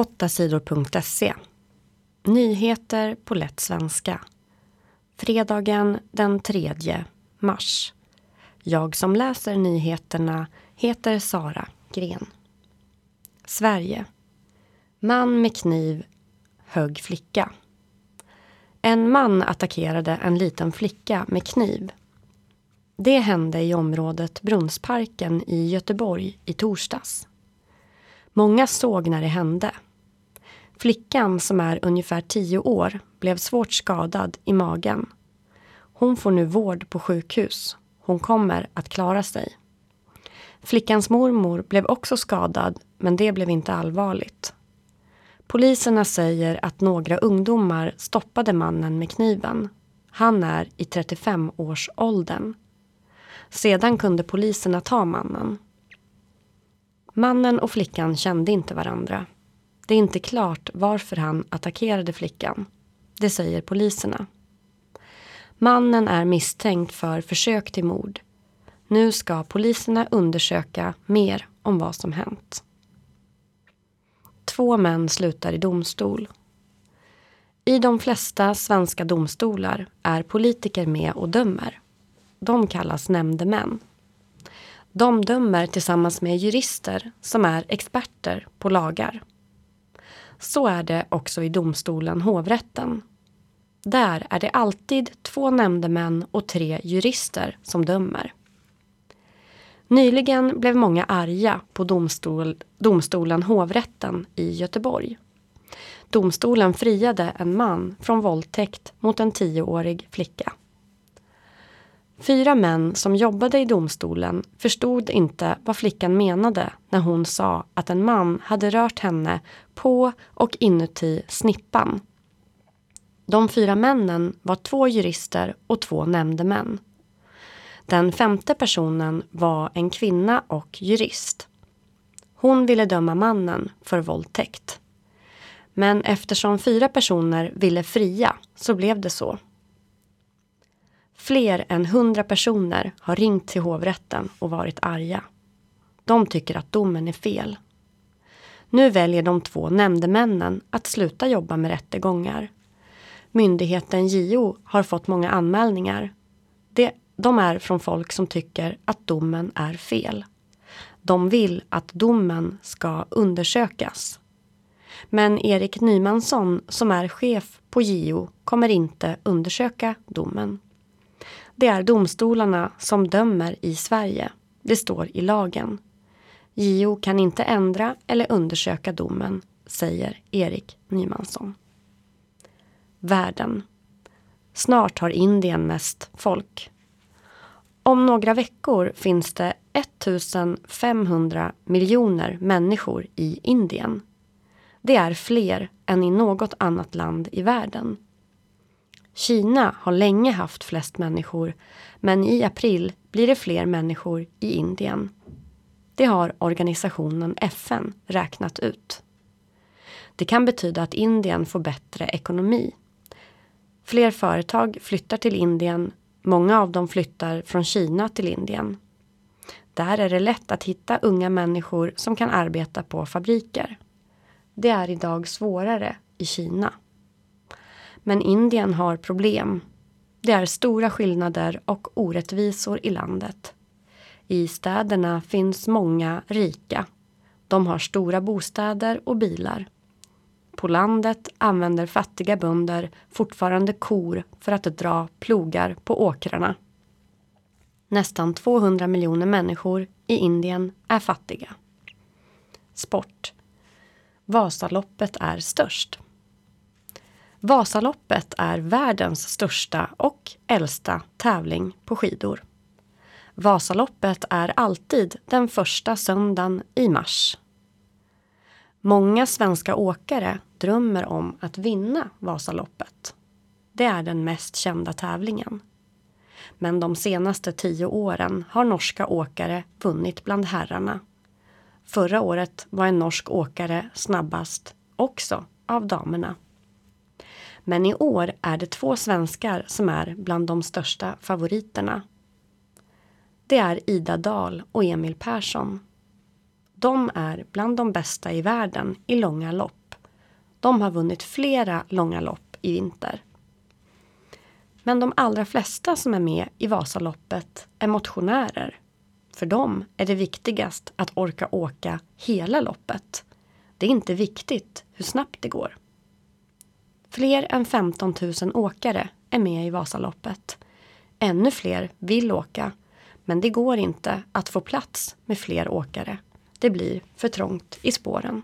8sidor.se Nyheter på lätt svenska. Fredagen den 3 mars. Jag som läser nyheterna heter Sara Gren. Sverige. Man med kniv högg flicka. En man attackerade en liten flicka med kniv. Det hände i området Brunnsparken i Göteborg i torsdags. Många såg när det hände. Flickan, som är ungefär tio år, blev svårt skadad i magen. Hon får nu vård på sjukhus. Hon kommer att klara sig. Flickans mormor blev också skadad, men det blev inte allvarligt. Poliserna säger att några ungdomar stoppade mannen med kniven. Han är i 35-årsåldern. Sedan kunde poliserna ta mannen. Mannen och flickan kände inte varandra. Det är inte klart varför han attackerade flickan. Det säger poliserna. Mannen är misstänkt för försök till mord. Nu ska poliserna undersöka mer om vad som hänt. Två män slutar i domstol. I de flesta svenska domstolar är politiker med och dömer. De kallas nämndemän. De dömer tillsammans med jurister som är experter på lagar. Så är det också i domstolen hovrätten. Där är det alltid två nämndemän och tre jurister som dömer. Nyligen blev många arga på domstol, domstolen hovrätten i Göteborg. Domstolen friade en man från våldtäkt mot en tioårig flicka. Fyra män som jobbade i domstolen förstod inte vad flickan menade när hon sa att en man hade rört henne på och inuti snippan. De fyra männen var två jurister och två nämndemän. Den femte personen var en kvinna och jurist. Hon ville döma mannen för våldtäkt. Men eftersom fyra personer ville fria så blev det så. Fler än hundra personer har ringt till hovrätten och varit arga. De tycker att domen är fel. Nu väljer de två nämndemännen att sluta jobba med rättegångar. Myndigheten JO har fått många anmälningar. Det, de är från folk som tycker att domen är fel. De vill att domen ska undersökas. Men Erik Nymansson som är chef på JO kommer inte undersöka domen. Det är domstolarna som dömer i Sverige. Det står i lagen. JO kan inte ändra eller undersöka domen, säger Erik Nymansson. Världen. Snart har Indien mest folk. Om några veckor finns det 1500 miljoner människor i Indien. Det är fler än i något annat land i världen. Kina har länge haft flest människor men i april blir det fler människor i Indien. Det har organisationen FN räknat ut. Det kan betyda att Indien får bättre ekonomi. Fler företag flyttar till Indien. Många av dem flyttar från Kina till Indien. Där är det lätt att hitta unga människor som kan arbeta på fabriker. Det är idag svårare i Kina. Men Indien har problem. Det är stora skillnader och orättvisor i landet. I städerna finns många rika. De har stora bostäder och bilar. På landet använder fattiga bönder fortfarande kor för att dra plogar på åkrarna. Nästan 200 miljoner människor i Indien är fattiga. Sport. Vasaloppet är störst. Vasaloppet är världens största och äldsta tävling på skidor. Vasaloppet är alltid den första söndagen i mars. Många svenska åkare drömmer om att vinna Vasaloppet. Det är den mest kända tävlingen. Men de senaste tio åren har norska åkare vunnit bland herrarna. Förra året var en norsk åkare snabbast också av damerna. Men i år är det två svenskar som är bland de största favoriterna. Det är Ida Dahl och Emil Persson. De är bland de bästa i världen i långa lopp. de har vunnit flera långa lopp i vinter. Men de allra flesta som är med i Vasaloppet är motionärer. För dem är det viktigast att orka åka hela loppet. Det är inte viktigt hur snabbt det går. Fler än 15 000 åkare är med i Vasaloppet. Ännu fler vill åka, men det går inte att få plats med fler åkare. Det blir för trångt i spåren.